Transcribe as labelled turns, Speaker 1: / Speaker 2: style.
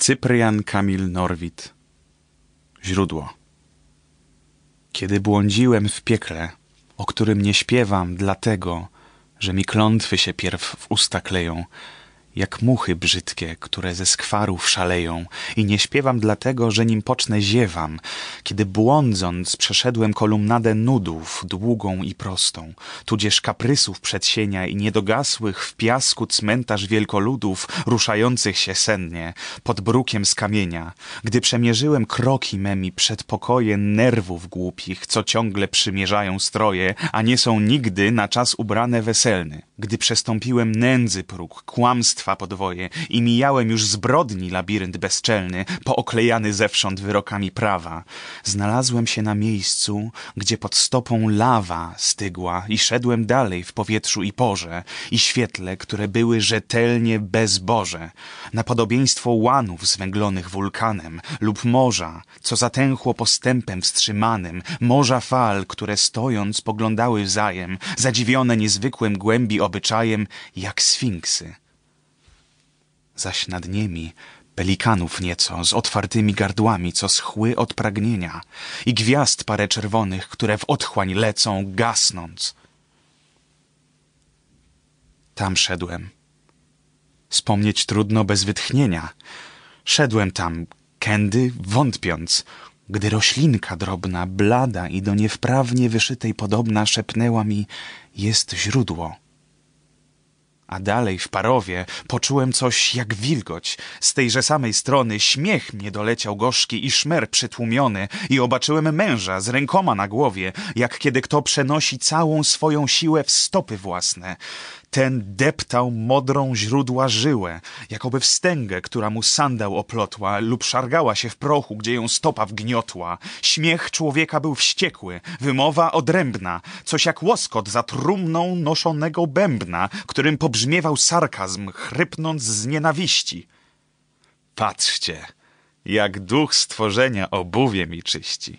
Speaker 1: Cyprian Kamil Norwid. Źródło. Kiedy błądziłem w piekle, o którym nie śpiewam dlatego, że mi klątwy się pierw w usta kleją, jak muchy brzydkie, które ze skwarów szaleją. I nie śpiewam dlatego, że nim pocznę ziewam, kiedy błądząc przeszedłem kolumnadę nudów, długą i prostą, tudzież kaprysów przedsienia i niedogasłych w piasku cmentarz wielkoludów, ruszających się sennie, pod brukiem z kamienia, gdy przemierzyłem kroki memi przed pokoje nerwów głupich, co ciągle przymierzają stroje, a nie są nigdy na czas ubrane weselny, gdy przestąpiłem nędzy próg, kłamstwa podwoje i mijałem już zbrodni labirynt bezczelny, pooklejany zewsząd wyrokami prawa. Znalazłem się na miejscu, gdzie pod stopą lawa stygła i szedłem dalej w powietrzu i porze i świetle, które były rzetelnie bezboże, na podobieństwo łanów zwęglonych wulkanem lub morza, co zatęchło postępem wstrzymanym, morza fal, które stojąc poglądały wzajem, zadziwione niezwykłym głębi obyczajem, jak sfinksy zaś nad nimi pelikanów nieco z otwartymi gardłami, co schły od pragnienia i gwiazd parę czerwonych, które w otchłań lecą, gasnąc. Tam szedłem. Wspomnieć trudno bez wytchnienia. Szedłem tam, kędy wątpiąc, gdy roślinka drobna, blada i do niewprawnie wyszytej podobna szepnęła mi, jest źródło a dalej w parowie poczułem coś jak wilgoć. Z tejże samej strony śmiech mnie doleciał gorzki i szmer przytłumiony i obaczyłem męża z rękoma na głowie, jak kiedy kto przenosi całą swoją siłę w stopy własne. Ten deptał modrą źródła żyłę, jakoby wstęgę, która mu sandał oplotła lub szargała się w prochu, gdzie ją stopa wgniotła. Śmiech człowieka był wściekły, wymowa odrębna, coś jak łoskot za trumną noszonego bębna, którym pobrzmiewał sarkazm, chrypnąc z nienawiści. Patrzcie, jak duch stworzenia obuwie mi czyści.